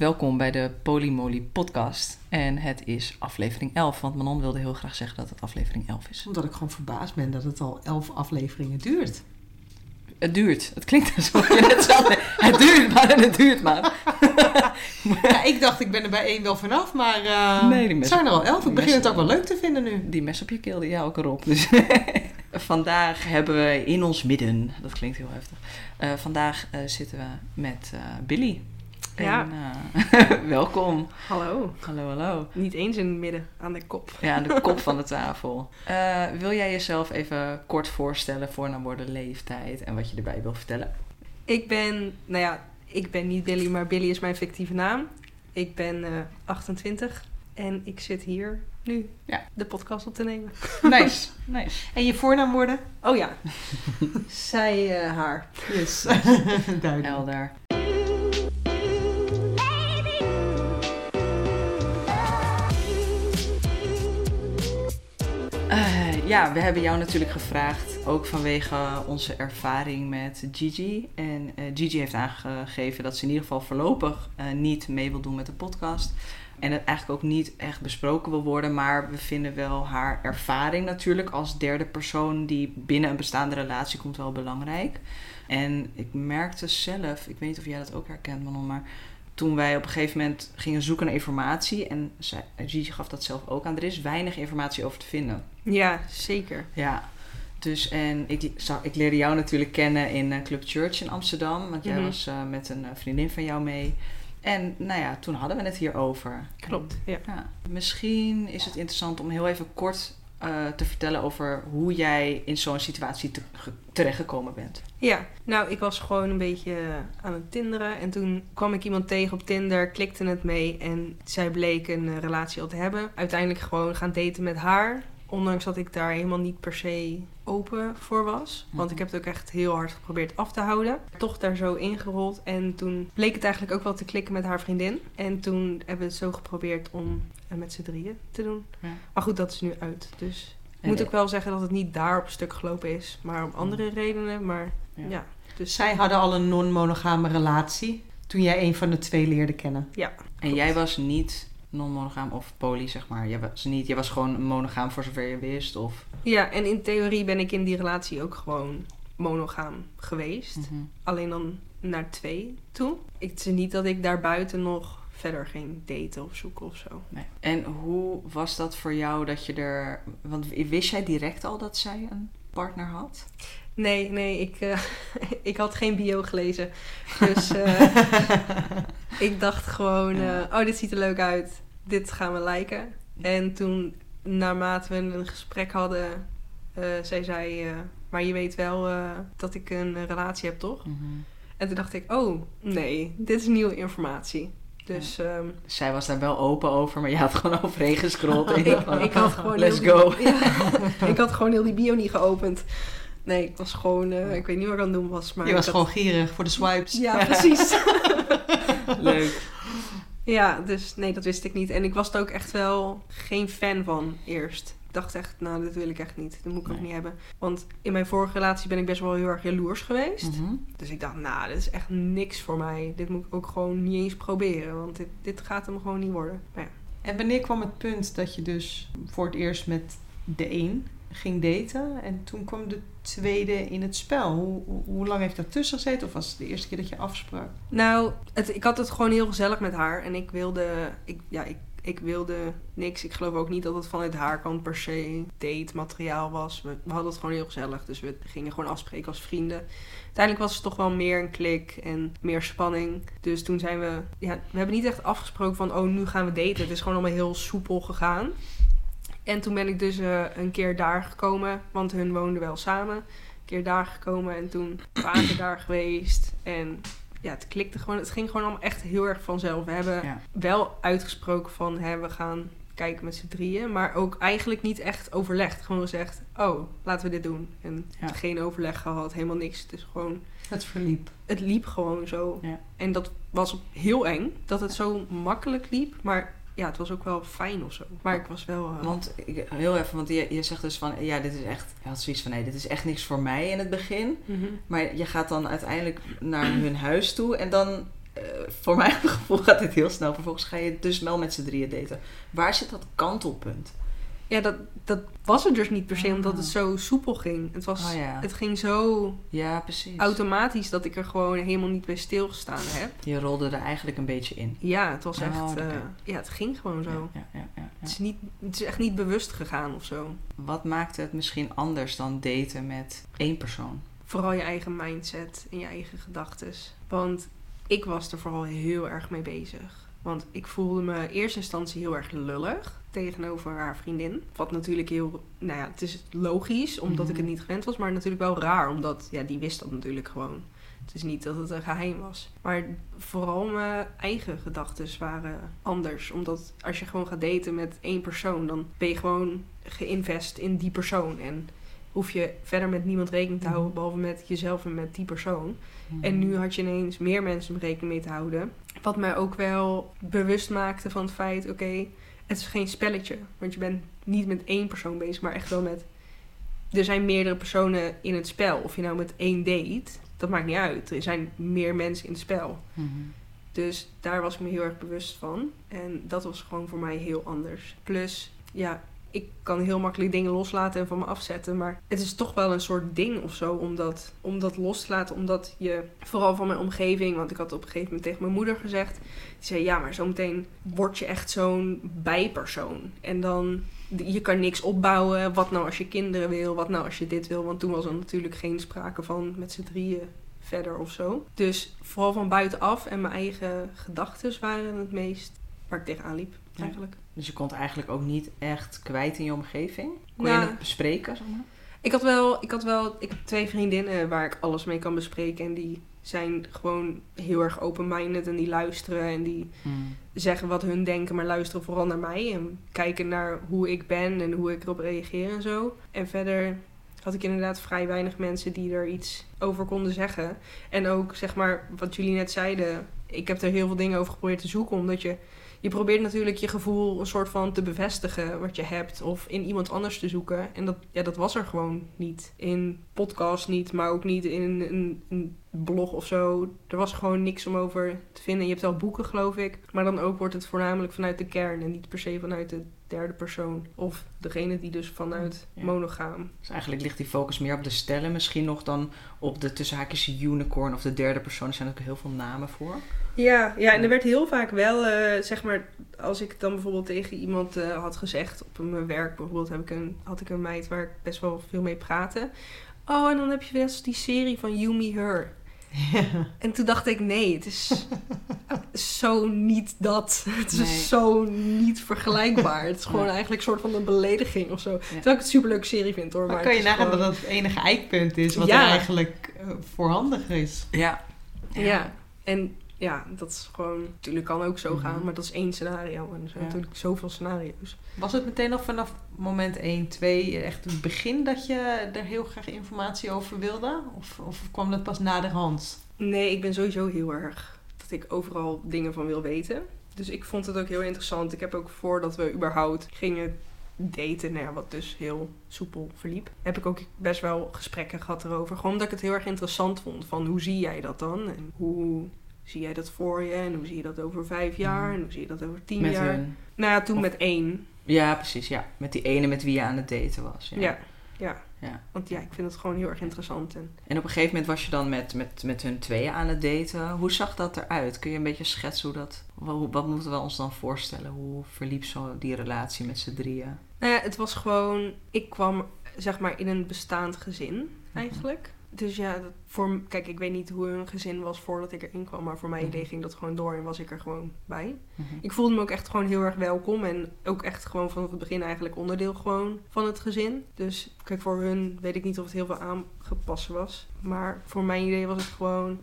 welkom bij de Polymoly podcast. En het is aflevering 11, want Manon wilde heel graag zeggen dat het aflevering 11 is. Omdat ik gewoon verbaasd ben dat het al elf afleveringen duurt. Het duurt. Het klinkt alsof je net zei, het duurt maar en het duurt maar. Ja, ik dacht, ik ben er bij één wel vanaf, maar Nee, die het messen- zijn er al elf. Ik die begin het ook wel leuk te vinden nu. Die mes op je keel, die ook erop. Dus vandaag hebben we in ons midden, dat klinkt heel heftig. Eh, vandaag eh, zitten we met Billy. Ja. En, eh, welkom. Hallo. Hallo, hallo. Niet eens in het midden, aan de kop. Ja, aan de kop van de tafel. Eh, wil jij jezelf even kort voorstellen, voornaamwoorden, leeftijd en wat je erbij wil vertellen? Ik ben, nou ja, ik ben niet Billy, maar Billy is mijn fictieve naam. Ik ben eh, 28 en ik zit hier nu Ja. de podcast op te nemen. Nice, nice. En je voornaamwoorden? Oh ja, zij, eh, haar. Yes. Duidelijk. Elder. Ja, we hebben jou natuurlijk gevraagd, ook vanwege onze ervaring met Gigi. En eh, Gigi heeft aangegeven dat ze in ieder geval voorlopig eh, niet mee wil doen met de podcast. En het eigenlijk ook niet echt besproken wil worden, maar we vinden wel haar ervaring natuurlijk als derde persoon die binnen een bestaande relatie komt wel belangrijk. En ik merkte zelf, ik weet niet of jij dat ook herkent, Manon, maar toen wij op een gegeven moment gingen zoeken naar informatie, en zij, Gigi gaf dat zelf ook aan, er is weinig informatie over te vinden. Ja, zeker. Ja, dus en ik, ik leerde jou natuurlijk kennen in eh, Club Church in Amsterdam, want jij Mhm. was eh, met een eh, vriendin van jou mee. En nou ja, toen hadden we het hierover. Klopt, ja. Ja, misschien is het interessant om heel even kort eh, te vertellen over hoe jij in zo'n situatie te, ge- terechtgekomen bent. Ja, nou, ik was gewoon een beetje aan het tinderen. En toen kwam ik iemand tegen op Tinder, klikte het mee. En zij bleek een eh, relatie al te hebben. Uiteindelijk gewoon gaan daten met haar. Ondanks dat ik daar helemaal niet per se open voor was. Want Mhm. ik heb het ook echt heel hard geprobeerd af te houden. Toch daar zo ingerold. En toen bleek het eigenlijk ook wel te klikken met haar vriendin. En toen hebben we het zo geprobeerd om het met z'n drieën te doen. Ja. Maar goed, dat is nu uit. Dus ik moet ook wel zeggen dat het niet daar op stuk gelopen is. Maar om andere redenen. Maar Ja. ja. Dus Zij hadden al een non-monogame relatie toen jij een van de twee leerde kennen. Ja. En jij was niet non-monogaam of poly, zeg maar. Jij was, niet, jij was gewoon monogaam voor zover je wist. Of... Ja, en in theorie ben ik in die relatie ook gewoon monogaam geweest. Mhm. Alleen dan naar twee toe. Ik, het is niet dat ik daarbuiten nog verder ging daten of zoeken of zo. Nee. En hoe was dat voor jou dat je er... Want wist jij direct al dat zij een partner had? Nee, nee, ik, eh, ik had geen bio gelezen. Dus eh, ik dacht gewoon, eh, oh, dit ziet er leuk uit. Dit gaan we liken. En toen, naarmate we een gesprek hadden, zij zei... maar je weet wel dat ik een relatie heb, toch? Mhm. En toen dacht ik, oh, nee, dit is nieuwe informatie. Dus ehm, Zij was daar wel open over, maar je had gewoon overheen gescrolld. en je ik, had gewoon Let's go. Ja, ik had gewoon heel die bio niet geopend. Nee, ik was gewoon, eh, ik weet niet wat ik aan het doen was. Maar je was had- gewoon gierig voor de swipes. Ja, precies. Leuk. ja, dus nee, dat wist ik niet. En ik was er ook echt wel geen fan van eerst. Ik dacht echt, nou, dit wil ik echt niet. Dat moet ik ook niet hebben. Want in mijn vorige relatie ben ik best wel heel erg jaloers geweest. Mhm. Dus ik dacht, nou, dit is echt niks voor mij. Dit moet ik ook gewoon niet eens proberen. Want dit, dit gaat hem gewoon niet worden. Maar ja. En wanneer kwam het punt dat je dus voor het eerst met de een ging daten en toen kwam de tweede in het spel? Hoe, hoe, lang heeft dat tussen gezeten of was het de eerste keer dat je afsprak? Nou, het, ik had het gewoon heel gezellig met haar. En ik wilde, ik, ja, ik, ik wilde niks. Ik geloof ook niet dat het vanuit haar kant per se date materiaal was. We, we hadden het gewoon heel gezellig. Dus we gingen gewoon afspreken als vrienden. Uiteindelijk was het toch wel meer een klik en meer spanning. Dus toen zijn we... Ja, we hebben niet echt afgesproken van... Oh, nu gaan we daten. Het is gewoon allemaal heel soepel gegaan. En toen ben ik dus eh, een keer daar gekomen. Want hun woonden wel samen. Een keer daar gekomen en toen vaker daar geweest. En ja, het klikte gewoon. Het ging gewoon allemaal echt heel erg vanzelf. We hebben Ja. wel uitgesproken van... Hè, we gaan kijken met z'n drieën. Maar ook eigenlijk niet echt overlegd. Gewoon gezegd, oh, laten we dit doen. En Ja. geen overleg gehad, helemaal niks. Het is gewoon Het verliep. het liep gewoon zo. Ja. En dat was heel eng, dat het zo makkelijk liep. Maar ja, het was ook wel fijn of zo. Maar ik was wel... eh, Want ik, heel even, want je, je zegt dus van, ja, dit is echt, je had zoiets van, nee, dit is echt niks voor mij in het begin. mhm. Maar je gaat dan uiteindelijk naar hun huis toe en dan eh, voor mijn gevoel gaat dit heel snel. Vervolgens ga je dus wel met z'n drieën daten. Waar zit dat kantelpunt? Ja, dat, dat was het dus niet per se, Ah. omdat het zo soepel ging. Het, was, Oh ja. het ging zo Ja, precies. automatisch dat ik er gewoon helemaal niet bij stilgestaan heb. Je rolde er eigenlijk een beetje in. Ja, het was Oh, echt... eh, ja, het ging gewoon zo. Ja. Het, is niet, het is echt niet bewust gegaan of zo. Wat maakte het misschien anders dan daten met één persoon? Vooral je eigen mindset en je eigen gedachten. Want ik was er vooral heel erg mee bezig. Want ik voelde me in eerste instantie heel erg lullig tegenover haar vriendin. Wat natuurlijk heel, nou ja, het is logisch omdat ik het niet gewend was, maar natuurlijk wel raar omdat, ja, die wist dat natuurlijk gewoon. Het is niet dat het een geheim was. Maar vooral mijn eigen gedachten waren anders. Omdat als je gewoon gaat daten met één persoon, dan ben je gewoon geïnvest in die persoon. En hoef je verder met niemand rekening te houden, behalve met jezelf en met die persoon. En nu had je ineens meer mensen om rekening mee te houden. Wat mij ook wel bewust maakte van het feit, oké, het is geen spelletje. Want je bent niet met één persoon bezig, maar echt wel met... Er zijn meerdere personen in het spel. Of je nou met één date, dat maakt niet uit. Er zijn meer mensen in het spel. Mhm. Dus daar was ik me heel erg bewust van. En dat was gewoon voor mij heel anders. Plus, ja, ik kan heel makkelijk dingen loslaten en van me afzetten. Maar het is toch wel een soort ding of zo om dat, om dat los te laten. Omdat je, vooral van mijn omgeving, want ik had op een gegeven moment tegen mijn moeder gezegd. Die zei, ja, maar zometeen word je echt zo'n bijpersoon. En dan, je kan niks opbouwen. Wat nou als je kinderen wil? Wat nou als je dit wil? Want toen was er natuurlijk geen sprake van met z'n drieën verder of zo. Dus vooral van buitenaf en mijn eigen gedachten waren het meest waar ik tegenaan liep, Ja. Dus je kon het eigenlijk ook niet echt kwijt in je omgeving? Kon Nou, je het bespreken? Zeg maar? Ik had wel, ik had wel, ik heb twee vriendinnen waar ik alles mee kan bespreken en die zijn gewoon heel erg open-minded en die luisteren en die Hmm. zeggen wat hun denken, maar luisteren vooral naar mij en kijken naar hoe ik ben en hoe ik erop reageer en zo. En verder had ik inderdaad vrij weinig mensen die er iets over konden zeggen. En ook, zeg maar, wat jullie net zeiden, ik heb er heel veel dingen over geprobeerd te zoeken, omdat je, je probeert natuurlijk je gevoel een soort van te bevestigen wat je hebt, of in iemand anders te zoeken. En dat, ja, dat was er gewoon niet. In podcast niet, maar ook niet in een, een blog of zo. Er was gewoon niks om over te vinden. Je hebt wel boeken, geloof ik, maar dan ook wordt het voornamelijk vanuit de kern en niet per se vanuit de derde persoon. Of degene die dus vanuit Ja. monogaam. Dus eigenlijk ligt die focus meer op de stellen misschien nog dan op de tussen haakjes unicorn of de derde persoon. Er zijn ook heel veel namen voor. Ja, ja, en er werd heel vaak wel, eh, zeg maar, als ik dan bijvoorbeeld tegen iemand eh, had gezegd, op mijn werk bijvoorbeeld, heb ik een, had ik een meid waar ik best wel veel mee praatte. Oh, en dan heb je wel die serie van You, Me, Her. En toen dacht ik, nee, het is zo niet dat. Het is Nee. zo niet vergelijkbaar. Het is gewoon Ja. eigenlijk een soort van een belediging of zo. Terwijl ik het een superleuke serie vind hoor. Maar, Maar kan je nagaan gewoon- dat dat het enige eikpunt is wat Ja. er eigenlijk eh, voorhandig is. Ja. Ja. en ja, dat is gewoon... Natuurlijk kan ook zo Mhm. gaan, maar dat is één scenario. En er zijn Ja. natuurlijk zoveel scenario's. Was het meteen al vanaf moment 1, 2 echt het begin dat je er heel graag informatie over wilde? Of, of kwam dat pas naderhand? Nee, ik ben sowieso heel erg dat ik overal dingen van wil weten. Dus ik vond het ook heel interessant. Ik heb ook voordat we überhaupt gingen daten, nou ja, wat dus heel soepel verliep, heb ik ook best wel gesprekken gehad erover. Gewoon omdat ik het heel erg interessant vond. Van hoe zie jij dat dan? En hoe zie jij dat voor je? En hoe zie je dat over vijf jaar? En hoe zie je dat over tien Met jaar? hun. Nou ja, toen Of- met één. Ja, precies. Ja. Met die ene met wie je aan het daten was. Ja. Ja. ja. Ja. Want ja, ik vind het gewoon heel erg interessant. En En op een gegeven moment was je dan met, met, met hun tweeën aan het daten. Hoe zag dat eruit? Kun je een beetje schetsen hoe dat... Wat, wat moeten we ons dan voorstellen? Hoe verliep zo die relatie met z'n drieën? Nou ja, het was gewoon... Ik kwam zeg maar in een bestaand gezin eigenlijk. Dus ja, dat voor, kijk, ik weet niet hoe hun gezin was voordat ik erin kwam. Maar voor mijn Mhm. idee ging dat gewoon door en was ik er gewoon bij. Mhm. Ik voelde me ook echt gewoon heel erg welkom. En ook echt gewoon vanaf het begin eigenlijk onderdeel gewoon van het gezin. Dus kijk, voor hun weet ik niet of het heel veel aangepast was. Maar voor mijn idee was het gewoon...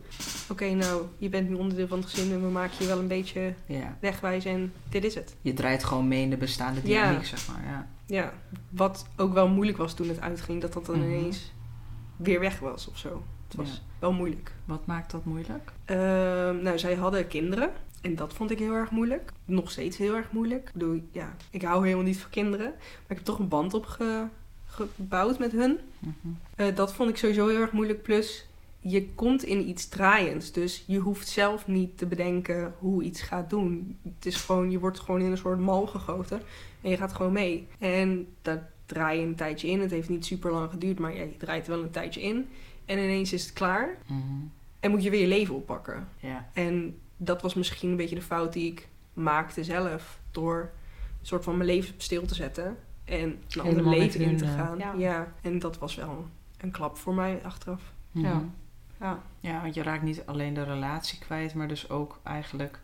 Oké, nou, je bent nu onderdeel van het gezin en we maken je wel een beetje Ja. wegwijs en dit is het. Je draait gewoon mee in de bestaande Ja. dynamiek, zeg maar. Ja. Ja, wat ook wel moeilijk was toen het uitging, dat dat dan Mhm. ineens weer weg was of zo. Het was Ja. wel moeilijk. Wat maakt dat moeilijk? Ehm, nou, zij hadden kinderen. En dat vond ik heel erg moeilijk. Nog steeds heel erg moeilijk. Ik bedoel, ja, ik hou helemaal niet van kinderen. Maar ik heb toch een band opgebouwd met hun. Mhm. Eh, dat vond ik sowieso heel erg moeilijk. Plus, je komt in iets draaiends. Dus je hoeft zelf niet te bedenken hoe iets gaat doen. Het is gewoon, je wordt gewoon in een soort mal gegoten. En je gaat gewoon mee. En daar draai je een tijdje in. Het heeft niet super lang geduurd, maar ja, je draait wel een tijdje in. En ineens is het klaar. Mhm. En moet je weer je leven oppakken. Ja. En dat was misschien een beetje de fout die ik maakte zelf. Door een soort van mijn leven op stil te zetten. En een ander Helemaal met leven in te eh, gaan. ja. ja. en dat was wel een klap voor mij achteraf. Mhm. Ja. Ja. Ja, want je raakt niet alleen de relatie kwijt, maar dus ook eigenlijk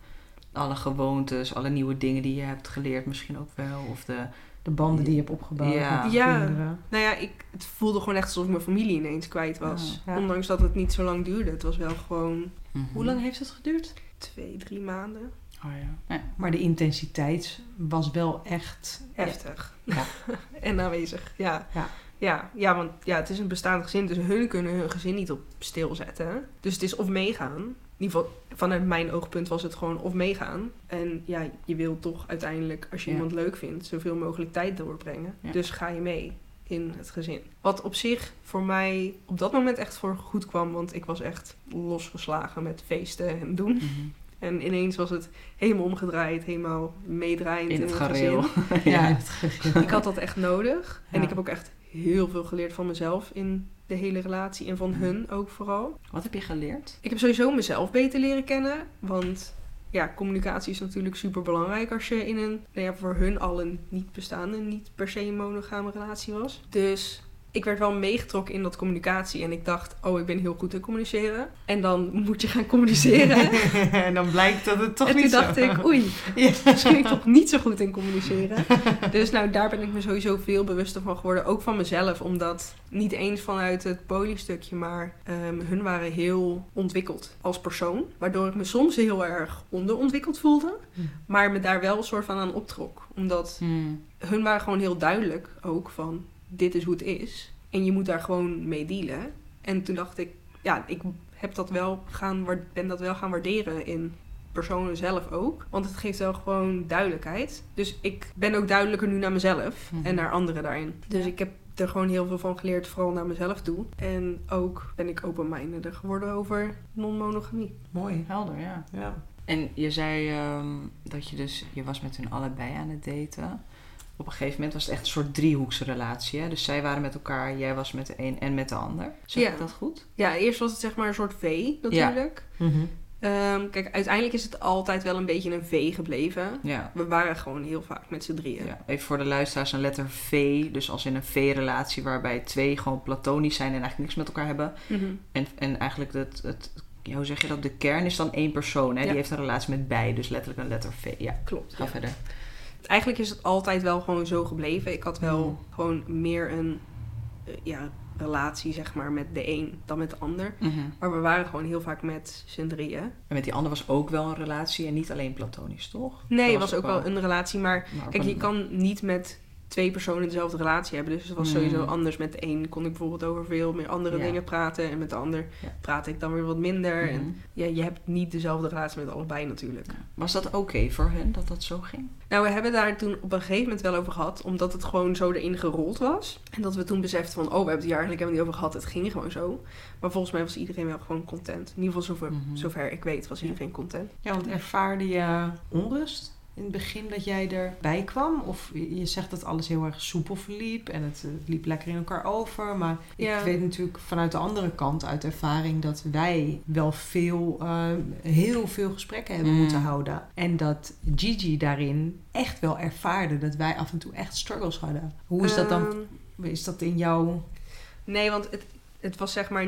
alle gewoontes, alle nieuwe dingen die je hebt geleerd misschien ook wel. Of de, De banden die je hebt opgebouwd Ja. met Ja. kinderen. Nou ja, ik, het voelde gewoon echt alsof ik mijn familie ineens kwijt was. Ja. Ja. Ondanks dat het niet zo lang duurde. Het was wel gewoon Mhm. Hoe lang heeft het geduurd? twee, drie maanden. Oh ja. Ja. Maar de intensiteit was wel echt... Heftig. Ja. en aanwezig, ja. Ja. Ja, want ja, het is een bestaand gezin, dus hun kunnen hun gezin niet op stil zetten. Dus het is of meegaan. In ieder geval, vanuit mijn oogpunt was het gewoon of meegaan. En ja, je wilt toch uiteindelijk, als je Ja. iemand leuk vindt, zoveel mogelijk tijd doorbrengen. Ja. Dus ga je mee in het gezin. Wat op zich voor mij op dat moment echt voor goed kwam, want ik was echt losgeslagen met feesten en doen. Mhm. En ineens was het helemaal omgedraaid, helemaal meedraaiend In in, het het gareel. gezin. Ja, Ja. het gegeven. Ik had dat echt nodig. En ik heb ook echt heel veel geleerd van mezelf in de hele relatie. En van hun ook vooral. Wat heb je geleerd? Ik heb sowieso mezelf beter leren kennen. Want ja, communicatie is natuurlijk super belangrijk als je in een, nou ja, voor hun al een niet bestaande, niet per se een monogame relatie was. Dus ik werd wel meegetrokken in dat communicatie. En ik dacht, oh, ik ben heel goed in communiceren. En dan moet je gaan communiceren. en dan blijkt dat het toch en niet toen dacht zo. ik, oei, Ja. misschien ik toch niet zo goed in communiceren. Dus nou, daar ben ik me sowieso veel bewuster van geworden. Ook van mezelf, omdat niet eens vanuit het polystukje, maar ehm, hun waren heel ontwikkeld als persoon. Waardoor ik me soms heel erg onderontwikkeld voelde, maar me daar wel een soort van aan optrok. Omdat Hmm. hun waren gewoon heel duidelijk ook van, dit is hoe het is. En je moet daar gewoon mee dealen. En toen dacht ik, ja, ik heb dat wel gaan, waar- ben dat wel gaan waarderen in personen zelf ook. Want het geeft wel gewoon duidelijkheid. Dus ik ben ook duidelijker nu naar mezelf Mhm. en naar anderen daarin. Dus Ja. ik heb er gewoon heel veel van geleerd, vooral naar mezelf toe. En ook ben ik open-mindeder geworden over non-monogamie. Mooi. Helder, ja. Ja. En je zei ehm, dat je dus, je was met hun allebei aan het daten. Op een gegeven moment was het echt een soort driehoeksrelatie. Hè? Dus zij waren met elkaar, jij was met de een en met de ander. Zeg Ja. ik dat goed? Ja, eerst was het zeg maar een soort V natuurlijk. Mhm. Ehm, kijk, uiteindelijk is het altijd wel een beetje een V gebleven. Ja. We waren gewoon heel vaak met z'n drieën. ja. Even voor de luisteraars, een letter V. Dus als in een V-relatie waarbij twee gewoon platonisch zijn en eigenlijk niks met elkaar hebben. Mhm. En, en eigenlijk het, het, ja, hoe zeg je dat? De kern is dan één persoon. Hè? Ja. Die heeft een relatie met beide. Dus letterlijk een letter V. Ja, Klopt. ga ja. verder. Eigenlijk is het altijd wel gewoon zo gebleven. Ik had wel Mm. gewoon meer een eh, ja, relatie, zeg maar, met de een dan met de ander. Mhm. Maar we waren gewoon heel vaak met z'n drieën. En met die ander was ook wel een relatie en niet alleen platonisch, toch? Nee, het was ook wel een relatie, maar kijk, je kan niet met twee personen dezelfde relatie hebben. Dus het was Mm. sowieso anders. Met de een kon ik bijvoorbeeld over veel meer andere Ja. dingen praten. En met de ander Ja. praat ik dan weer wat minder. En ja, je hebt niet dezelfde relatie met allebei natuurlijk. Ja. Was dat oké voor hen dat dat zo ging? Nou, we hebben daar toen op een gegeven moment wel over gehad, omdat het gewoon zo erin gerold was. En dat we toen beseften van, oh, we hebben het hier eigenlijk helemaal niet over gehad, het ging gewoon zo. Maar volgens mij was iedereen wel gewoon content. In ieder geval zover, Mhm. zover ik weet was iedereen content. Ja, want ervaarde je onrust in het begin dat jij erbij kwam? Of je zegt dat alles heel erg soepel verliep en het, liep lekker in elkaar over. Maar Ja. ik weet natuurlijk vanuit de andere kant uit ervaring dat wij wel veel, eh, heel veel gesprekken hebben Mm. moeten houden. En dat Gigi daarin echt wel ervaarde dat wij af en toe echt struggles hadden. Hoe is dat dan? Ehm, Is dat in jouw... nee, want het, het was zeg maar,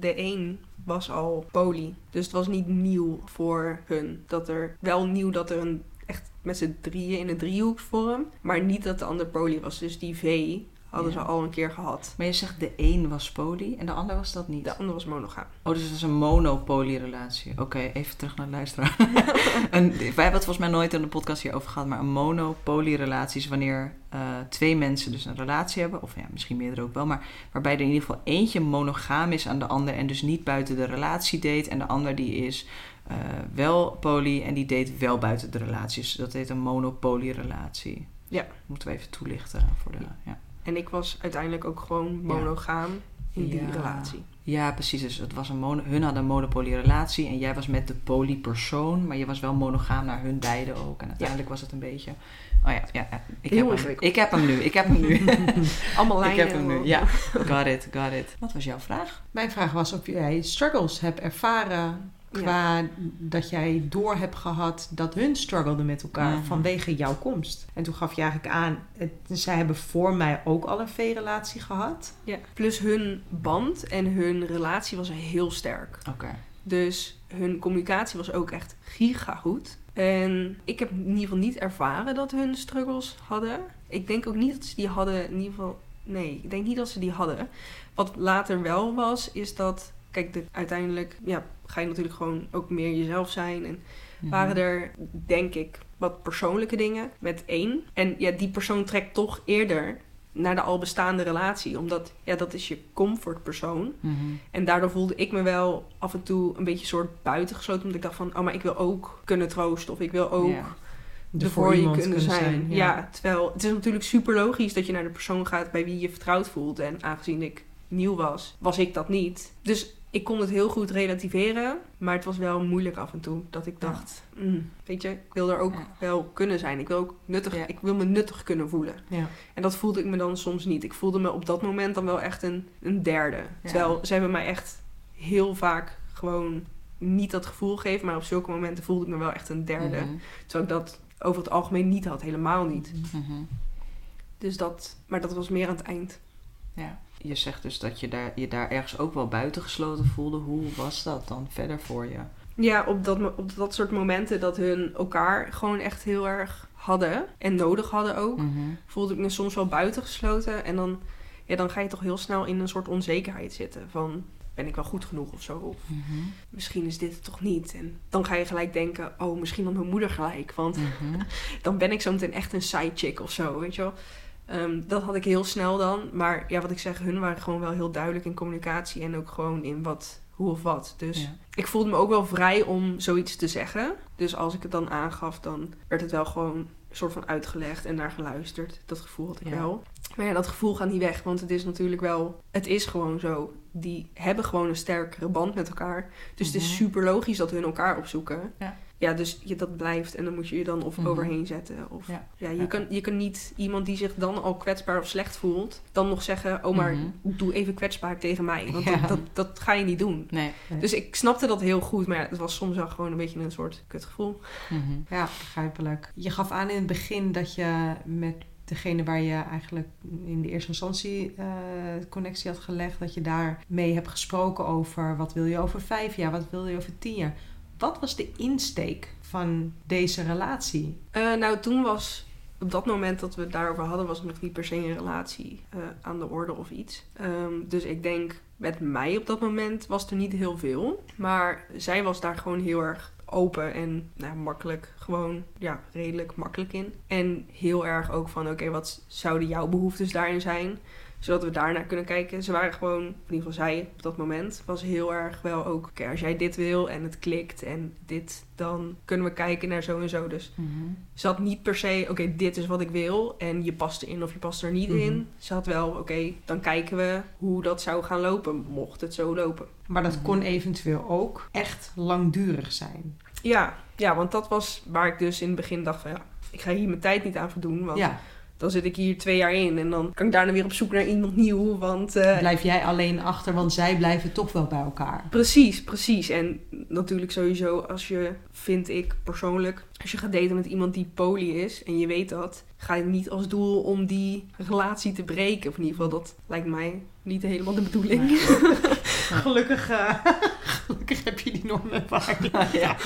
de een was al poly. Dus het was niet nieuw voor hun. Dat er, wel nieuw dat er een, echt met z'n drieën in een driehoeksvorm. Maar niet dat de ander poly was. Dus die V hadden Ja. ze al een keer gehad. Maar je zegt de een was poly en de ander was dat niet. De ander was monogaam. Oh, dus het was een monopoly-relatie. Oké, even terug naar de luisteraar. wij hebben het volgens mij nooit in de podcast hierover gehad, maar een monopoly-relatie is wanneer eh, twee mensen dus een relatie hebben, of ja, misschien meerdere ook wel, maar waarbij er in ieder geval eentje monogaam is aan de ander en dus niet buiten de relatie date en de ander die is eh, wel poly en die date wel buiten de relatie. Dus dat heet een monopoly-relatie. Ja. Moeten we even toelichten voor de... Ja. En ik was uiteindelijk ook gewoon monogaam. in die Ja. relatie. Ja, precies. Dus het was een mono, hun hadden een monopolierelatie en jij was met de polypersoon, maar je was wel monogaam naar hun beiden ook. En uiteindelijk was het een beetje. Oh ja, ja ik, Heel heb hem, ik heb hem nu. Ik heb hem nu. Allemaal ik lijnen. heb hem nu. Ja, got it, got it. Wat was jouw vraag? Mijn vraag was of jij struggles hebt ervaren qua dat jij door hebt gehad dat hun struggelden met elkaar Mhm. vanwege jouw komst. En toen gaf je eigenlijk aan, het, zij hebben voor mij ook al een V-relatie gehad. Ja. Plus hun band en hun relatie was heel sterk. Oké. Dus hun communicatie was ook echt giga goed. En ik heb in ieder geval niet ervaren dat hun struggles hadden. Ik denk ook niet dat ze die hadden. In ieder geval, nee, ik denk niet dat ze die hadden. Wat later wel was, is dat. Kijk, de, uiteindelijk ja, ga je natuurlijk gewoon ook meer jezelf zijn. En Mhm. waren er, denk ik, wat persoonlijke dingen met één. En ja, die persoon trekt toch eerder naar de al bestaande relatie. Omdat, ja, dat is je comfortpersoon. Mhm. En daardoor voelde ik me wel af en toe een beetje soort buitengesloten. Omdat ik dacht van, oh, maar ik wil ook kunnen troosten. Of ik wil ook Ja. er voor je kunnen zijn. Ja. terwijl het is natuurlijk super logisch dat je naar de persoon gaat bij wie je vertrouwd voelt. En aangezien ik nieuw was, was ik dat niet. Dus ik kon het heel goed relativeren. Maar het was wel moeilijk af en toe. Dat ik Ja. dacht, mm, weet je, ik wil er ook Ja. wel kunnen zijn. Ik wil ook nuttig, Ja. ik wil me nuttig kunnen voelen. Ja. En dat voelde ik me dan soms niet. Ik voelde me op dat moment dan wel echt een, een derde. Terwijl ze hebben mij echt heel vaak gewoon niet dat gevoel gegeven. Maar op zulke momenten voelde ik me wel echt een derde. Mhm. Terwijl ik dat over het algemeen niet had. Helemaal niet. Mhm. Dus dat, maar dat was meer aan het eind. Ja. Je zegt dus dat je daar, je daar ergens ook wel buitengesloten voelde. Hoe was dat dan verder voor je? Ja, op dat, op dat soort momenten dat hun elkaar gewoon echt heel erg hadden. En nodig hadden ook. Mhm. Voelde ik me soms wel buitengesloten. En dan, ja, dan ga je toch heel snel in een soort onzekerheid zitten. Van, ben ik wel goed genoeg of zo? Of Mhm. misschien is dit het toch niet. En dan ga je gelijk denken, oh, misschien had mijn moeder gelijk. Want Mhm. dan ben ik zo meteen echt een side chick of zo, weet je wel. Ehm, dat had ik heel snel dan. Maar ja, wat ik zeg, hun waren gewoon wel heel duidelijk in communicatie. En ook gewoon in wat, hoe of wat. Dus Ja. ik voelde me ook wel vrij om zoiets te zeggen. Dus als ik het dan aangaf, dan werd het wel gewoon een soort van uitgelegd en naar geluisterd. Dat gevoel had ik Ja. wel. Maar ja, dat gevoel gaat niet weg, want het is natuurlijk wel... Het is gewoon zo. Die hebben gewoon een sterkere band met elkaar. Dus het is Mhm. super logisch dat hun elkaar opzoeken. Ja. Ja, dus je, dat blijft en dan moet je je dan of Mhm. overheen zetten. Of, Ja. ja. je, Ja. Kan, je kan niet iemand die zich dan al kwetsbaar of slecht voelt... dan nog zeggen, oh maar Mhm. doe even kwetsbaar tegen mij. Want Ja. dat, dat, dat ga je niet doen. Nee. Dus ik snapte dat heel goed, maar ja, het was soms wel gewoon een beetje een soort kutgevoel. Mhm. Ja, begrijpelijk. Je gaf aan in het begin dat je met degene waar je eigenlijk in de eerste instantie eh, connectie had gelegd, dat je daar mee hebt gesproken over wat wil je over vijf jaar, wat wil je over tien jaar. Wat was de insteek van deze relatie? Eh, nou, toen was op dat moment dat we het daarover hadden, was nog niet per se een relatie eh, aan de orde of iets. Ehm, dus ik denk met mij op dat moment was er niet heel veel. Maar zij was daar gewoon heel erg open en nou, makkelijk, gewoon ja, redelijk makkelijk in. En heel erg ook van, oké, wat zouden jouw behoeftes daarin zijn? Zodat we daarnaar kunnen kijken. Ze waren gewoon, in ieder geval zij op dat moment, was heel erg wel ook... Oké, als jij dit wil en het klikt en dit, dan kunnen we kijken naar zo en zo. Dus Mhm. ze had niet per se, oké, dit is wat ik wil en je past erin of je past er niet Mhm. in. Ze had wel, oké, dan kijken we hoe dat zou gaan lopen, mocht het zo lopen. Maar dat Mhm. kon eventueel ook echt langdurig zijn. Ja, ja, want dat was waar ik dus in het begin dacht van, ja, ik ga hier mijn tijd niet aan verdoen, want Ja, dan zit ik hier twee jaar in en dan kan ik daarna weer op zoek naar iemand nieuw, want... eh, blijf jij alleen achter, want zij blijven toch wel bij elkaar. Precies, precies. En natuurlijk sowieso als je, vind ik persoonlijk, als je gaat daten met iemand die poly is en je weet dat, ga je niet als doel om die relatie te breken. Of in ieder geval, dat lijkt mij niet helemaal de bedoeling. Gelukkig, eh, gelukkig heb je die normen ervaring. ja.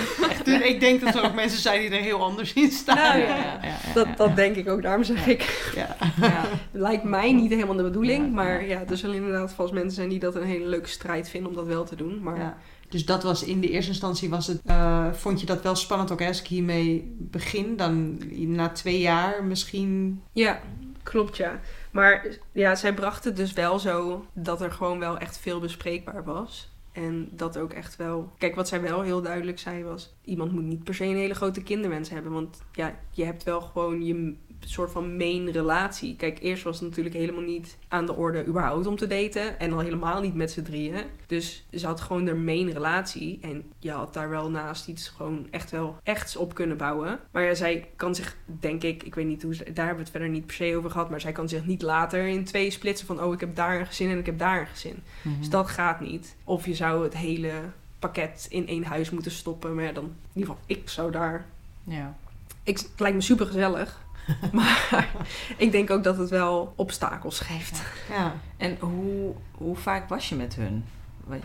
Dus ik denk dat er ook mensen zijn die er heel anders in staan. Nou, Ja, ja. ja, ja, ja, Dat, dat ja. denk ik ook, daarom zeg ik. Ja. Ja. Lijkt mij niet helemaal de bedoeling, Ja, maar ja. ja, er zullen inderdaad vast mensen zijn die dat een hele leuke strijd vinden om dat wel te doen. Maar Ja. Dus dat was in de eerste instantie was het, eh, vond je dat wel spannend ook als ik hiermee begin, dan na twee jaar misschien. Ja, klopt ja. Maar ja, zij bracht het dus wel zo dat er gewoon wel echt veel bespreekbaar was. En dat ook echt wel... Kijk, wat zij wel heel duidelijk zei was... Iemand moet niet per se een hele grote kinderwens hebben. Want ja, je hebt wel gewoon je soort van main relatie. Kijk, eerst was het natuurlijk helemaal niet aan de orde überhaupt om te daten. En al helemaal niet met z'n drieën. Dus ze had gewoon de main relatie. En je had daar wel naast iets gewoon echt wel echts op kunnen bouwen. Maar ja, zij kan zich, denk ik, ik weet niet hoe ze, daar hebben we het verder niet per se over gehad. Maar zij kan zich niet later in twee splitsen van, oh, ik heb daar een gezin en ik heb daar een gezin. Mhm. Dus dat gaat niet. Of je zou het hele pakket in één huis moeten stoppen. Maar ja, dan, in ieder geval, ik zou daar Ja. ik, het lijkt me super gezellig. maar ik denk ook dat het wel obstakels geeft. Ja. En hoe, hoe vaak was je met hun?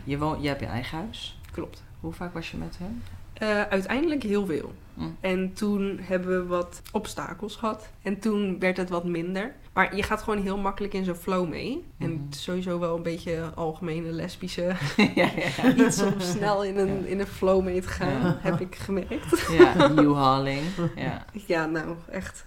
Je, woon, je hebt je eigen huis. Klopt. Hoe vaak was je met hun? Eh, uiteindelijk heel veel. Mm. En toen hebben we wat obstakels gehad. En toen werd het wat minder. Maar je gaat gewoon heel makkelijk in zo'n flow mee. En Mhm. sowieso wel een beetje algemene lesbische. ja, ja. Iets om snel in een, in een flow mee te gaan, Ja. heb ik gemerkt. Ja, Newhaling. Ja. Ja, nou, echt.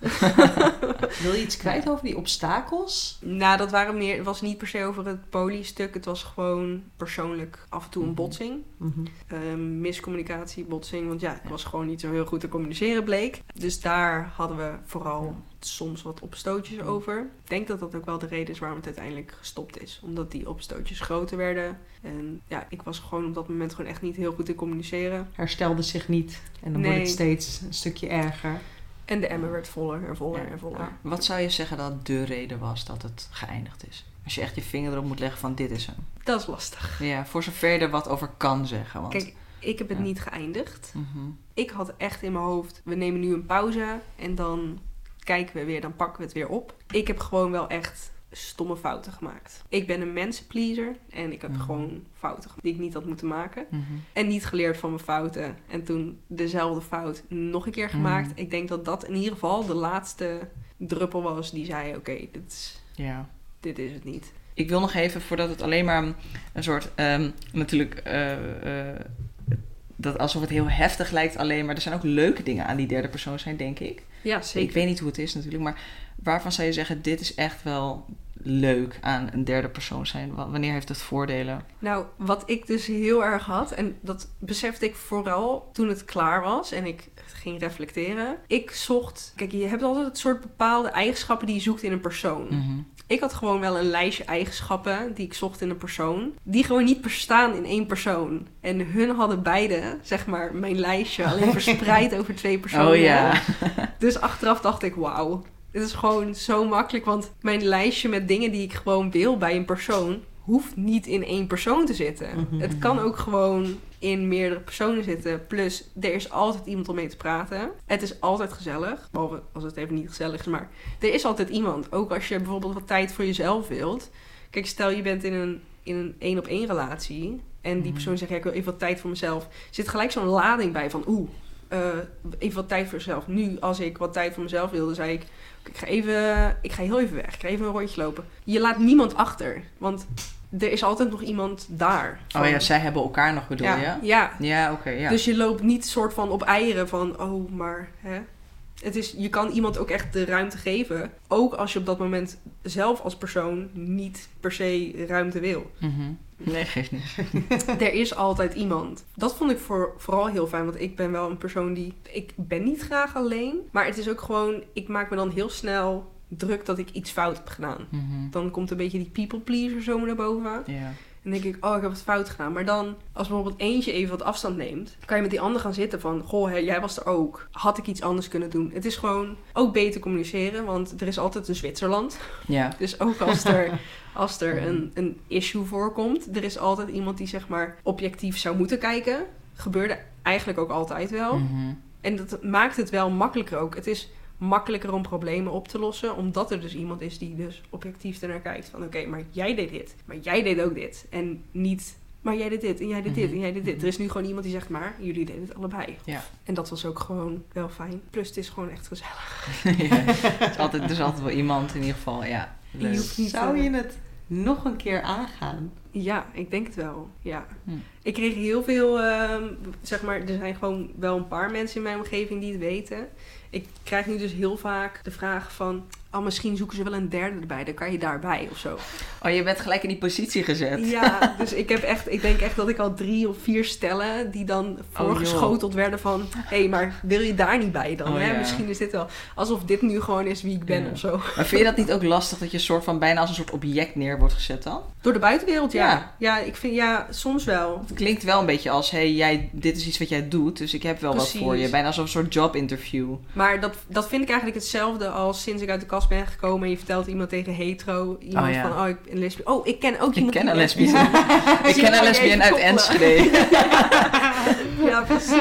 Wil je iets kwijt over die obstakels? Nou, dat waren meer, het was niet per se over het poliestuk. Het was gewoon persoonlijk af en toe een Mhm. botsing. Mhm. Ehm, miscommunicatie, botsing. Want ja, ik was gewoon niet zo heel goed te communiceren, bleek. Dus daar hadden we vooral soms wat opstootjes over. Ik denk dat dat ook wel de reden is waarom het uiteindelijk gestopt is. Omdat die opstootjes groter werden. En ja, ik was gewoon op dat moment gewoon echt niet heel goed in communiceren. Herstelde zich niet. En dan Nee. wordt het steeds een stukje erger. En de emmer werd voller en voller Ja. en voller. Ja. Wat zou je zeggen dat de reden was dat het geëindigd is? Als je echt je vinger erop moet leggen van dit is hem. Dat is lastig. Ja, voor zover je er wat over kan zeggen. Want, Kijk, ik heb het Ja. niet geëindigd. Mhm. Ik had echt in mijn hoofd, we nemen nu een pauze en dan kijken we weer, dan pakken we het weer op. Ik heb gewoon wel echt stomme fouten gemaakt. Ik ben een mensenpleaser en ik heb Mhm. gewoon fouten gemaakt die ik niet had moeten maken. Mhm. En niet geleerd van mijn fouten. En toen dezelfde fout nog een keer gemaakt. Mhm. Ik denk dat dat in ieder geval de laatste druppel was die zei, oké, dit, is- Ja. dit is het niet. Ik wil nog even, voordat het alleen maar een soort, ehm, natuurlijk, eh, eh, dat alsof het heel heftig lijkt alleen, maar er zijn ook leuke dingen aan die derde persoon zijn, denk ik. Ja, Ik zeker. weet niet hoe het is natuurlijk, maar waarvan zou je zeggen, dit is echt wel leuk aan een derde persoon zijn? Wa- Wanneer heeft het voordelen? Nou, wat ik dus heel erg had, en dat besefte ik vooral toen het klaar was en ik ging reflecteren. Ik zocht, kijk, je hebt altijd het soort bepaalde eigenschappen die je zoekt in een persoon. Mhm. Ik had gewoon wel een lijstje eigenschappen die ik zocht in een persoon, die gewoon niet bestaan in één persoon. En hun hadden beide, zeg maar, mijn lijstje alleen verspreid over twee personen. Oh ja. Dus achteraf dacht ik, wauw, dit is gewoon zo makkelijk. Want mijn lijstje met dingen die ik gewoon wil bij een persoon, hoeft niet in één persoon te zitten. Mhm. Het kan ook gewoon in meerdere personen zitten. Plus, er is altijd iemand om mee te praten. Het is altijd gezellig. Behalve als het even niet gezellig is. Maar er is altijd iemand. Ook als je bijvoorbeeld wat tijd voor jezelf wilt. Kijk, stel je bent in een in een één op één relatie. En die Mhm. persoon zegt, ja, ik wil even wat tijd voor mezelf. Er zit gelijk zo'n lading bij van, oeh, eh, even wat tijd voor mezelf. Nu, als ik wat tijd voor mezelf wilde, zei ik, ik ga even, ik ga heel even weg. Ik ga even een rondje lopen. Je laat niemand achter. Want er is altijd nog iemand daar. Oh ja, zij hebben elkaar nog bedoel ja, je? ja. Ja, oké, ja. Dus je loopt niet soort van op eieren van, oh, maar hè. Het is, je kan iemand ook echt de ruimte geven. Ook als je op dat moment zelf als persoon niet per se ruimte wil. Mhm. Nee, geeft niet. er is altijd iemand. Dat vond ik voor, vooral heel fijn. Want ik ben wel een persoon die... Ik ben niet graag alleen. Maar het is ook gewoon... Ik maak me dan heel snel druk dat ik iets fout heb gedaan. Mhm. Dan komt een beetje die people pleaser zo naar boven. Ja. Dan denk ik, oh, ik heb wat fout gedaan. Maar dan, als bijvoorbeeld eentje even wat afstand neemt, kan je met die ander gaan zitten van, goh, hè, jij was er ook. Had ik iets anders kunnen doen? Het is gewoon ook beter communiceren, want er is altijd een Zwitserland. Ja. Dus ook als er, als er een, een issue voorkomt, er is altijd iemand die zeg maar objectief zou moeten kijken. Gebeurde eigenlijk ook altijd wel. Mhm. En dat maakt het wel makkelijker ook. Het is makkelijker om problemen op te lossen, omdat er dus iemand is die dus objectief ernaar kijkt. Van oké, maar jij deed dit, maar jij deed ook dit. En niet, maar jij deed dit en jij deed dit en jij deed dit. Er is nu gewoon iemand die zegt, maar jullie deden het allebei. Ja. En dat was ook gewoon wel fijn. Plus het is gewoon echt gezellig. ja. Er, is altijd, er is altijd wel iemand in ieder geval, ja. Je Leuk. hoeft niet, Zou je het nog een keer aangaan? Ja, ik denk het wel. Ja. Hm. Ik kreeg heel veel, ehm, zeg maar, er zijn gewoon wel een paar mensen in mijn omgeving die het weten. Ik krijg nu dus heel vaak de vraag van, oh, misschien zoeken ze wel een derde erbij, dan kan je daarbij of zo. Oh, je bent gelijk in die positie gezet. Ja, dus ik heb echt, ik denk echt dat ik al drie of vier stellen die dan Oh, voorgeschoteld werden van, hé, hey, maar wil je daar niet bij dan? Oh, hè? ja. Misschien is dit wel, alsof dit nu gewoon is wie ik ben Ja. of zo. Maar vind je dat niet ook lastig dat je soort van bijna als een soort object neer wordt gezet dan? Door de buitenwereld, ja. Ja. Ja, ik vind, ja, soms wel. Het klinkt wel een beetje als, hey, jij, dit is iets wat jij doet, dus ik heb wel Precies. wat voor je. Bijna als een soort jobinterview. Maar dat, dat vind ik eigenlijk hetzelfde als sinds ik uit de kast ben gekomen en je vertelt iemand tegen hetero. Iemand Oh, ja. van, oh, ik ben lesbisch. Oh, ik ken ook Ik iemand ken die een lesbisch. Ik ken een lesbien uit. Enschede. ja, precies.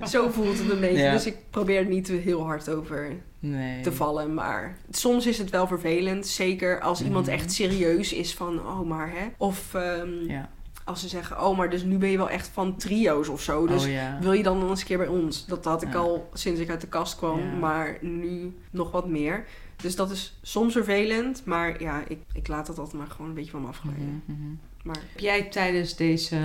Ja. Zo voelt het een beetje. Dus ik probeer er niet heel hard over Nee. te vallen. Maar soms is het wel vervelend. Zeker als iemand Mhm. echt serieus is van, oh maar hè. Of ehm, Ja. als ze zeggen, oh maar dus nu ben je wel echt van trio's of zo. Dus oh ja. wil je dan nog eens een keer bij ons? Dat had ik Ja. al sinds ik uit de kast kwam, maar nu nog wat meer. Dus dat is soms vervelend, maar ja, ik, ik laat dat altijd maar gewoon een beetje van me afglijden. Mhm, mhm. Maar Heb jij tijdens deze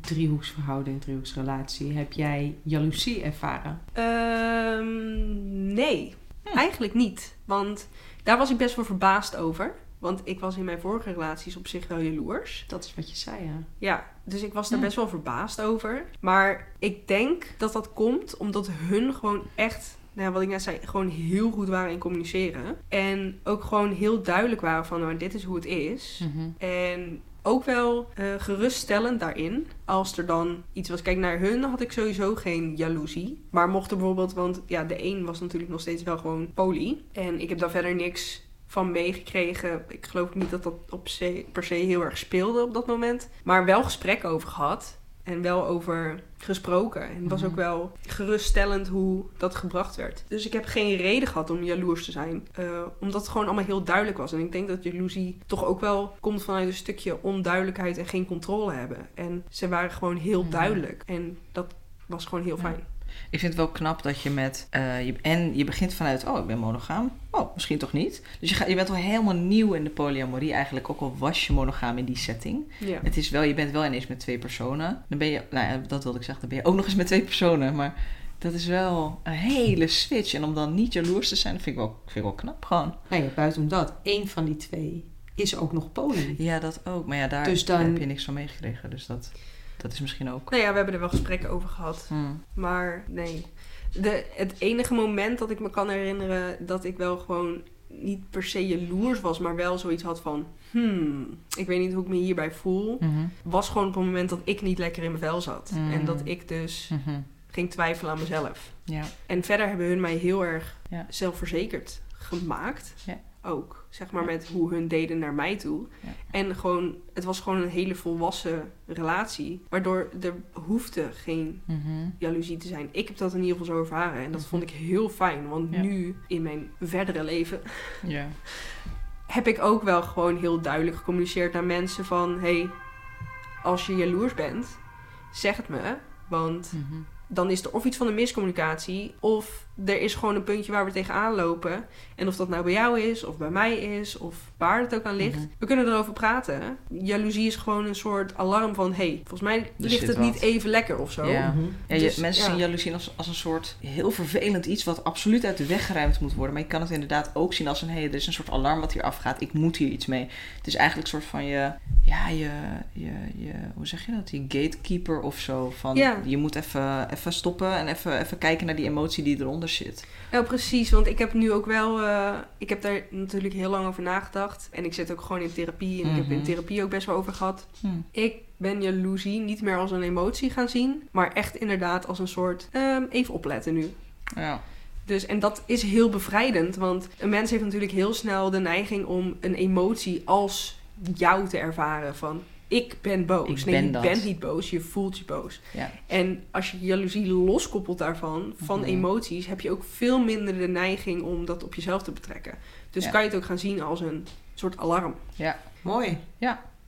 driehoeksverhouding, driehoeksrelatie, heb jij jaloezie ervaren? ehm, nee, Hm. eigenlijk niet. Want daar was ik best wel verbaasd over. Want ik was in mijn vorige relaties op zich wel jaloers. Dat is wat je zei, ja. Ja, dus ik was daar Ja. best wel verbaasd over. Maar ik denk dat dat komt omdat hun gewoon echt, nou wat ik net zei, gewoon heel goed waren in communiceren. En ook gewoon heel duidelijk waren van, nou, dit is hoe het is. Mhm. En ook wel eh, geruststellend daarin. Als er dan iets was. Kijk, naar hun had ik sowieso geen jaloezie. Maar mocht er bijvoorbeeld, want ja, de een was natuurlijk nog steeds wel gewoon poly. En ik heb daar verder niks van meegekregen. Ik geloof niet dat dat op per se heel erg speelde op dat moment. Maar wel gesprek over gehad. En wel over gesproken. En het was Mhm. ook wel geruststellend hoe dat gebracht werd. Dus ik heb geen reden gehad om jaloers te zijn. eh, omdat het gewoon allemaal heel duidelijk was. En ik denk dat jaloezie toch ook wel komt vanuit een stukje onduidelijkheid en geen controle hebben. En ze waren gewoon heel Mhm. duidelijk. En dat was gewoon heel fijn. Ik vind het wel knap dat je met... eh, je, en je begint vanuit, oh, ik ben monogaam. Oh, misschien toch niet. Dus je, gaat, je bent wel helemaal nieuw in de polyamorie eigenlijk. Ook al was je monogaam in die setting. Ja. Het is wel, je bent wel ineens met twee personen. Dan ben je, nou ja, dat wilde ik zeggen. Dan ben je ook nog eens met twee personen. Maar dat is wel een hele switch. En om dan niet jaloers te zijn, vind ik wel, vind ik wel knap gewoon. Nou ja, buiten dat, één van die twee is ook nog poly. Ja, dat ook. Maar ja, daar Dus dan- heb je niks van meegekregen. Dus dat, dat is misschien ook. Nou ja, we hebben er wel gesprekken over gehad. Hmm. Maar nee. De, het enige moment dat ik me kan herinneren dat ik wel gewoon niet per se jaloers was, maar wel zoiets had van, hmm, ik weet niet hoe ik me hierbij voel, Mhm. was gewoon op het moment dat ik niet lekker in mijn vel zat. Mm. En dat ik dus Mhm. ging twijfelen aan mezelf. Ja. En verder hebben hun mij heel erg Ja. zelfverzekerd gemaakt. Ja. Ook, zeg maar, Ja. met hoe hun deden naar mij toe. Ja. En gewoon, het was gewoon een hele volwassen relatie. Waardoor er hoefde geen Mhm. jaloezie te zijn. Ik heb dat in ieder geval zo ervaren. En dat Mhm. vond ik heel fijn. Want Ja. nu, in mijn verdere leven, Ja. heb ik ook wel gewoon heel duidelijk gecommuniceerd naar mensen van... hey, als je jaloers bent, zeg het me. Want Mhm. dan is er of iets van een miscommunicatie... of er is gewoon een puntje waar we tegenaan lopen. En of dat nou bij jou is, of bij mij is, of waar het ook aan ligt. Mhm. We kunnen erover praten. Jaloezie is gewoon een soort alarm van... hey, volgens mij ligt het wat. niet even lekker of zo. Ja. Mhm. Ja, je, Dus, mensen ja. zien jaloezie als, als een soort heel vervelend iets wat absoluut uit de weg geruimd moet worden. Maar je kan het inderdaad ook zien als een, hé, hey, er is een soort alarm wat hier afgaat. Ik moet hier iets mee. Het is eigenlijk een soort van je, ja, je, je, je hoe zeg je dat? Je gatekeeper of zo. Van, Ja. Je moet even, even stoppen en even, even kijken naar die emotie die eronder zit. Nou, precies. Want ik heb nu ook wel... eh, ik heb daar natuurlijk heel lang over nagedacht. En ik zit ook gewoon in therapie. En ik heb Mhm. in therapie ook best wel over gehad. Hm. Ik ben jaloezie niet meer als een emotie gaan zien. Maar echt inderdaad als een soort... ehm, even opletten nu. Ja. Dus, en dat is heel bevrijdend. Want een mens heeft natuurlijk heel snel de neiging om een emotie als jou te ervaren. Van, ik ben boos. Ik nee, ben je dat. bent niet boos. Je voelt je boos. Ja. En als je jaloezie loskoppelt daarvan, van Mhm. emoties, heb je ook veel minder de neiging om dat op jezelf te betrekken. Dus Ja. kan je het ook gaan zien als een soort alarm. Mooi.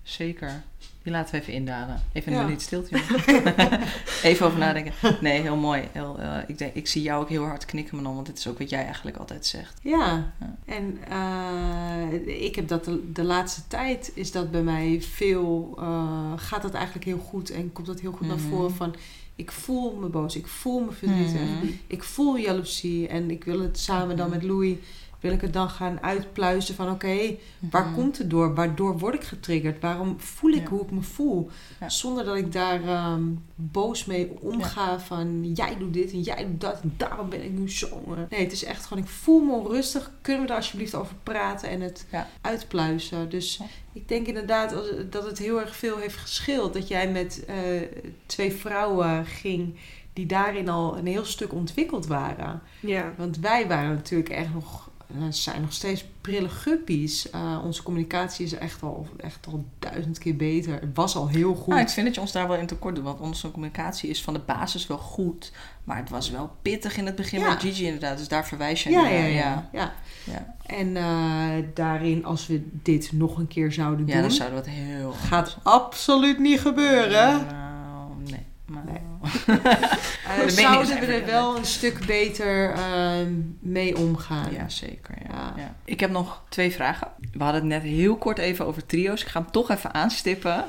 Zeker. Die laten we even indalen. Even een minuut stilte. even over nadenken. Nee, heel mooi. Heel, eh, ik, denk, ik zie jou ook heel hard knikken, Manon, want dit is ook wat jij eigenlijk altijd zegt. Ja, Ja. en eh, ik heb dat de, de laatste tijd is dat bij mij veel, eh, gaat dat eigenlijk heel goed en komt dat heel goed Mhm. naar voren van ik voel me boos, ik voel me verdrietig, Mhm. ik voel jaloezie en ik wil het samen dan met Louis, wil ik het dan gaan uitpluizen van oké, waar Mhm. komt het door? Waardoor word ik getriggerd? Waarom voel ik Ja. hoe ik me voel? Ja. Zonder dat ik daar ehm, boos mee omga van jij doet dit en jij doet dat en daarom ben ik nu zo. eh. Nee, het is echt gewoon ik voel me onrustig. Kunnen we daar alsjeblieft over praten en het uitpluizen? Dus ik denk inderdaad dat het heel erg veel heeft geschild dat jij met eh, twee vrouwen ging die daarin al een heel stuk ontwikkeld waren. Ja. Want wij waren natuurlijk echt nog, eh, zijn nog steeds prille guppies. Eh, onze communicatie is echt al, echt al duizend keer beter. Het was al heel goed. Nou, ik vind dat je ons daar wel in tekort doet, want onze communicatie is van de basis wel goed, maar het was wel pittig in het begin Ja. met Gigi inderdaad, dus daar verwijs je ja, naar. ja, ja, ja. ja. En eh, daarin, als we dit nog een keer zouden Ja, doen, dan zouden we het heel gaat absoluut niet gebeuren. Meningen zouden we er wel een stuk beter ehm, mee omgaan. Ja, zeker. Ja. Ja. Ja. Ik heb nog twee vragen. We hadden het net heel kort even over trio's. Ik ga hem toch even aanstippen.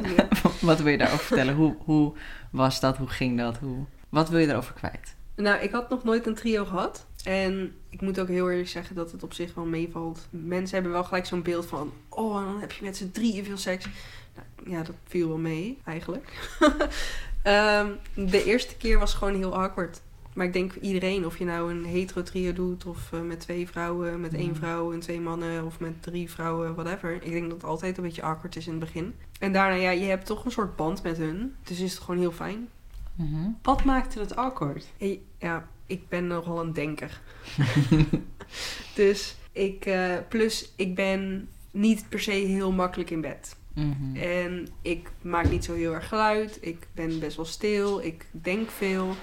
Wat wil je daarover vertellen? Hoe, hoe was dat? Hoe ging dat? Hoe... Wat wil je daarover kwijt? Nou, ik had nog nooit een trio gehad. En ik moet ook heel eerlijk zeggen dat het op zich wel meevalt. Mensen hebben wel gelijk zo'n beeld van... Oh, dan heb je met z'n drieën veel seks. Nou, ja, dat viel wel mee, eigenlijk. Ehm, de eerste keer was gewoon heel awkward. Maar ik denk iedereen, of je nou een hetero trio doet... of eh, met twee vrouwen, met één Mm. vrouw en twee mannen... of met drie vrouwen, whatever. Ik denk dat het altijd een beetje awkward is in het begin. En daarna, ja, je hebt toch een soort band met hun. Dus is het gewoon heel fijn. Mhm. Wat maakte het awkward? Hey, ja, ik ben nogal een denker. dus ik, eh, plus ik ben niet per se heel makkelijk in bed. Mhm. En ik maak niet zo heel erg geluid. Ik ben best wel stil. Ik denk veel.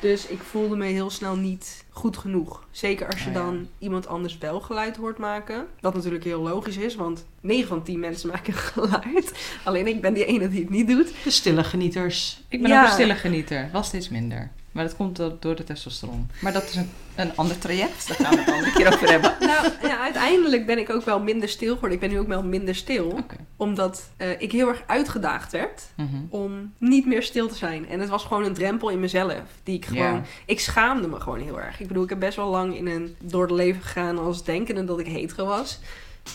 Dus ik voelde me heel snel niet goed genoeg. Zeker als je Ah, ja. dan iemand anders wel geluid hoort maken. Wat natuurlijk heel logisch is, want 9 van 10 mensen maken geluid. Alleen ik ben die ene die het niet doet. De stille genieters. Ik ben Ja. ook een stille genieter. Wel steeds minder. Maar dat komt do- door de testosteron. Maar dat is een, een ander traject. Daar gaan we het een andere keer over hebben. Nou, ja, uiteindelijk ben ik ook wel minder stil geworden. Ik ben nu ook wel minder stil. Omdat eh, ik heel erg uitgedaagd werd Mhm. om niet meer stil te zijn. En het was gewoon een drempel in mezelf. Die ik gewoon... Ik schaamde me gewoon heel erg. Ik bedoel, ik heb best wel lang in een, door het leven gegaan als denkende dat ik hetero was.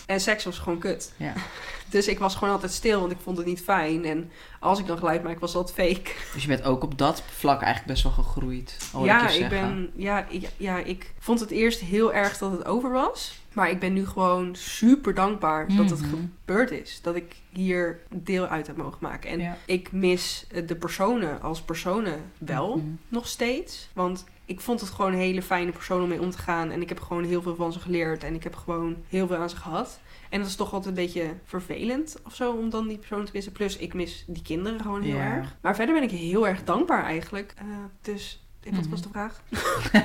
En seks was gewoon kut. Ja. Dus ik was gewoon altijd stil, want ik vond het niet fijn. En als ik dan geluid maak, was dat fake. Dus je bent ook op dat vlak eigenlijk best wel gegroeid. ja, ik ben, ja, ik, ja, ik vond het eerst heel erg dat het over was. Maar ik ben nu gewoon super dankbaar dat het Mhm. gebeurd is. Dat ik hier deel uit heb mogen maken. En Ja. ik mis eh, de personen als personen wel Mhm. nog steeds. Want ik vond het gewoon een hele fijne persoon om mee om te gaan. En ik heb gewoon heel veel van ze geleerd. En ik heb gewoon heel veel aan ze gehad. En dat is toch altijd een beetje vervelend of zo om dan die persoon te missen. Plus, ik mis die kinderen gewoon heel erg. Maar verder ben ik heel erg dankbaar eigenlijk. Eh, dus, wat Mhm. was de vraag?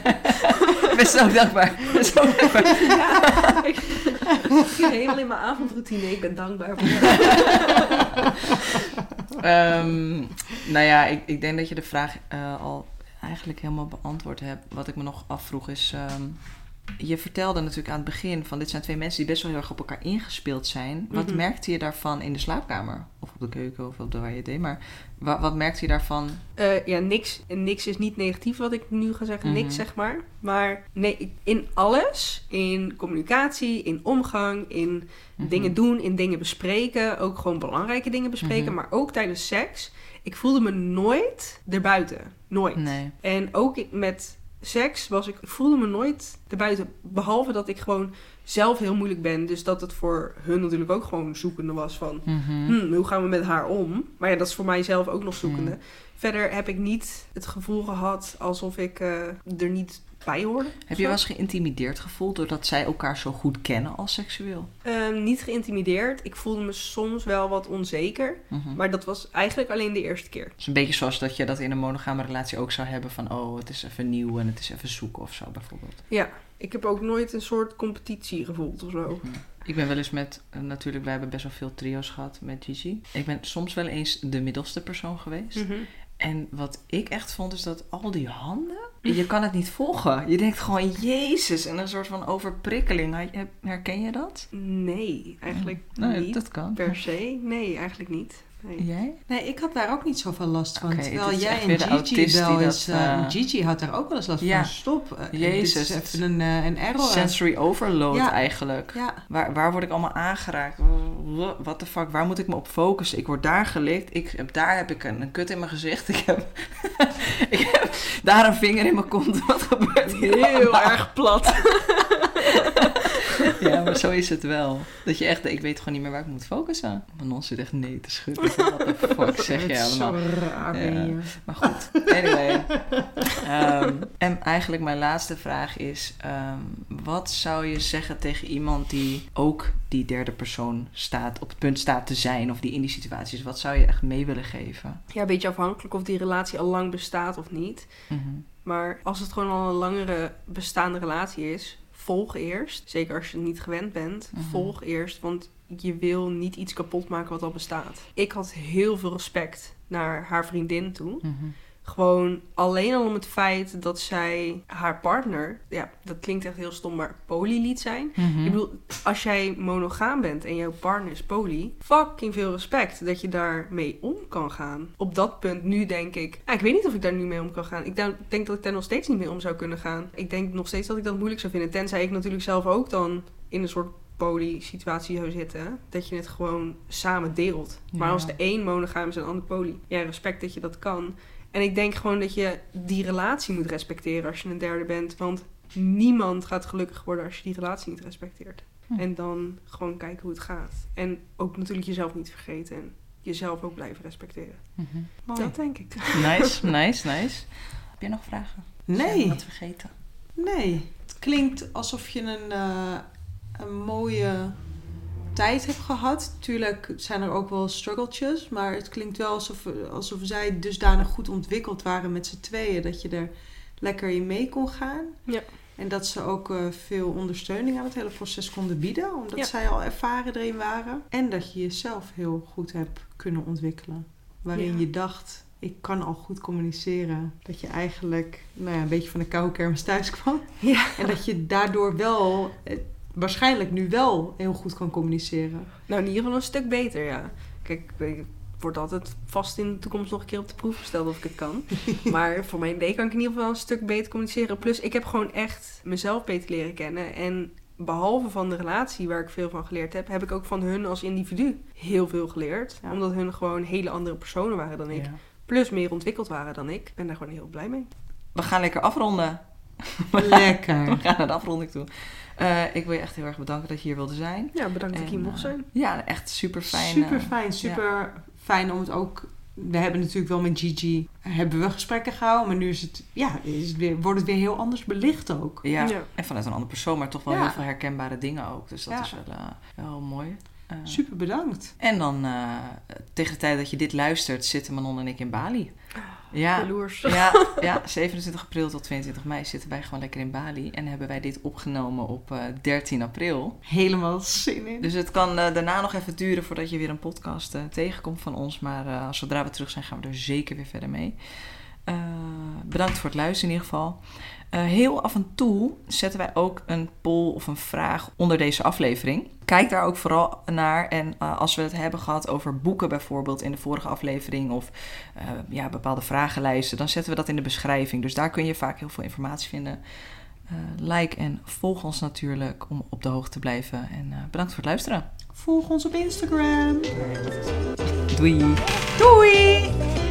Ben zo dankbaar. Zo dankbaar. ja, ik, ik helemaal in mijn avondroutine. Ik ben dankbaar voor Ehm, nou ja, ik, ik denk dat je de vraag eh, al eigenlijk helemaal beantwoord hebt. Wat ik me nog afvroeg is... ehm, je vertelde natuurlijk aan het begin van... dit zijn twee mensen die best wel heel erg op elkaar ingespeeld zijn. Wat Mhm. merkte je daarvan in de slaapkamer? Of op de keuken of op de waar je deed. Maar wat, wat merkte je daarvan? Eh, ja, niks. En niks is niet negatief wat ik nu ga zeggen. Mhm. Niks, zeg maar. Maar nee, in alles. In communicatie, in omgang, in Mhm. dingen doen, in dingen bespreken. Ook gewoon belangrijke dingen bespreken. Mhm. Maar ook tijdens seks. Ik voelde me nooit erbuiten. Nooit. Nee. En ook met seks was ik, ik voelde me nooit erbuiten. Behalve dat ik gewoon zelf heel moeilijk ben. Dus dat het voor hun natuurlijk ook gewoon zoekende was van... Mhm. Hmm, hoe gaan we met haar om? Maar ja, dat is voor mij zelf ook nog zoekende. Hmm. Verder heb ik niet het gevoel gehad alsof ik eh, er niet bij hoorde. Heb je wel eens geïntimideerd gevoeld... doordat zij elkaar zo goed kennen als seksueel? Ehm, niet geïntimideerd. Ik voelde me soms wel wat onzeker. Mhm. Maar dat was eigenlijk alleen de eerste keer. Het is een beetje zoals dat je dat in een monogame relatie ook zou hebben van oh, het is even nieuw en het is even zoeken of zo bijvoorbeeld. Ja, ik heb ook nooit een soort competitie gevoeld of zo. Mhm. Ik ben wel eens met, eh, natuurlijk, wij hebben best wel veel trio's gehad met Gigi. Ik ben soms wel eens de middelste persoon geweest. Mhm. En wat ik echt vond, is dat al die handen, je kan het niet volgen. Je denkt gewoon, jezus, en een soort van overprikkeling. Her- Herken je dat? Nee, eigenlijk Nee, niet. dat kan. Per se. Nee, eigenlijk niet. Nee. Jij? Nee, ik had daar ook niet zoveel last van. Terwijl jij en Gigi wel eens... dat, eh, eh, Gigi had daar ook wel eens last Ja. van. Stop. eh, Jezus. Dit is even een, eh, een error. Sensory overload Ja. eigenlijk. Ja. Waar, waar word ik allemaal aangeraakt? What the fuck? Waar moet ik me op focussen? Ik word daar gelikt. Ik heb, daar heb ik een, een kut in mijn gezicht. Ik heb, ik heb daar een vinger in mijn kont. Wat gebeurt hier? Heel allemaal? erg plat. Ja, maar zo is het wel. Dat je echt, ik weet gewoon niet meer waar ik moet focussen. Manon zit echt nee te schudden. What the fuck zeg je allemaal? Zo raar ben Ja. je. Maar goed, anyway. Ehm, en eigenlijk mijn laatste vraag is... ehm, wat zou je zeggen tegen iemand die ook die derde persoon staat... op het punt staat te zijn of die in die situatie is? Wat zou je echt mee willen geven? Ja, een beetje afhankelijk of die relatie al lang bestaat of niet. Mhm. Maar als het gewoon al een langere bestaande relatie is, volg eerst. Zeker als je het niet gewend bent, Mhm. volg eerst. Want je wil niet iets kapot maken wat al bestaat. Ik had heel veel respect naar haar vriendin toe. Mhm. Gewoon alleen al om het feit dat zij haar partner, ja, dat klinkt echt heel stom, maar poly liet zijn. Mhm. Ik bedoel, als jij monogaam bent en jouw partner is poly, fucking veel respect dat je daarmee om kan gaan. Op dat punt nu denk ik, ah, ik weet niet of ik daar nu mee om kan gaan. Ik denk- dat ik daar nog steeds niet mee om zou kunnen gaan. Ik denk nog steeds dat ik dat moeilijk zou vinden. Tenzij ik natuurlijk zelf ook dan in een soort poly-situatie zou zitten. Dat je het gewoon samen deelt. Maar als de een monogaam is en de ander poly, ja, respect dat je dat kan. En ik denk gewoon dat je die relatie moet respecteren als je een derde bent. Want niemand gaat gelukkig worden als je die relatie niet respecteert. Hm. En dan gewoon kijken hoe het gaat. En ook natuurlijk jezelf niet vergeten. En jezelf ook blijven respecteren. Mhm. Mooi. Dat denk ik. Nice, nice, nice. Heb je nog vragen? Nee, wat vergeten? nee. Het klinkt alsof je een, eh, een mooie tijd hebt gehad. Tuurlijk zijn er ook wel struggeltjes. Maar het klinkt wel alsof, alsof zij dusdanig goed ontwikkeld waren met z'n tweeën. Dat je er lekker in mee kon gaan. Ja. En dat ze ook eh, veel ondersteuning aan het hele proces konden bieden. Omdat Ja. zij al ervaren erin waren. En dat je jezelf heel goed hebt kunnen ontwikkelen. Waarin Ja. je dacht, ik kan al goed communiceren. Dat je eigenlijk nou ja, een beetje van de koude kermis thuis kwam. Ja. En dat je daardoor wel, eh, waarschijnlijk nu wel heel goed kan communiceren. Nou, in ieder geval een stuk beter, ja. Kijk, ik word altijd vast in de toekomst nog een keer op de proef gesteld of ik het kan. maar voor mijn idee kan ik in ieder geval een stuk beter communiceren. Plus, ik heb gewoon echt mezelf beter leren kennen. En behalve van de relatie waar ik veel van geleerd heb, heb ik ook van hun als individu heel veel geleerd. Ja. Omdat hun gewoon hele andere personen waren dan ik. Ja. Plus meer ontwikkeld waren dan ik. Ik ben daar gewoon heel blij mee. We gaan lekker afronden. We Lekker. gaan naar de afronding toe. Eh, ik wil je echt heel erg bedanken dat je hier wilde zijn. Ja, bedankt dat ik hier mocht eh, zijn. Ja, echt super fijn. Super fijn, super fijn om het ook. We hebben natuurlijk wel met Gigi hebben we gesprekken gehouden, maar nu is het, ja, is het weer, wordt het weer heel anders belicht ook. Ja, Ja. en vanuit een andere persoon, maar toch wel Ja. heel veel herkenbare dingen ook. Dus dat Ja. is wel, eh, wel mooi. Eh, Super bedankt. En dan eh, tegen de tijd dat je dit luistert, zitten Manon en ik in Bali. Ja, Jaloers. ja, ja, 27 april tot 22 mei zitten wij gewoon lekker in Bali. En hebben wij dit opgenomen op eh, 13 april. Helemaal zin in. Dus het kan eh, daarna nog even duren voordat je weer een podcast eh, tegenkomt van ons. Maar eh, zodra we terug zijn, gaan we er zeker weer verder mee. Eh, bedankt voor het luisteren in ieder geval. Eh, heel af en toe zetten wij ook een poll of een vraag onder deze aflevering. Kijk daar ook vooral naar. En eh, als we het hebben gehad over boeken bijvoorbeeld in de vorige aflevering... of eh, ja, bepaalde vragenlijsten, dan zetten we dat in de beschrijving. Dus daar kun je vaak heel veel informatie vinden. Eh, like en volg ons natuurlijk om op de hoogte te blijven. En bedankt voor het luisteren. Volg ons op Instagram. Doei! Doei!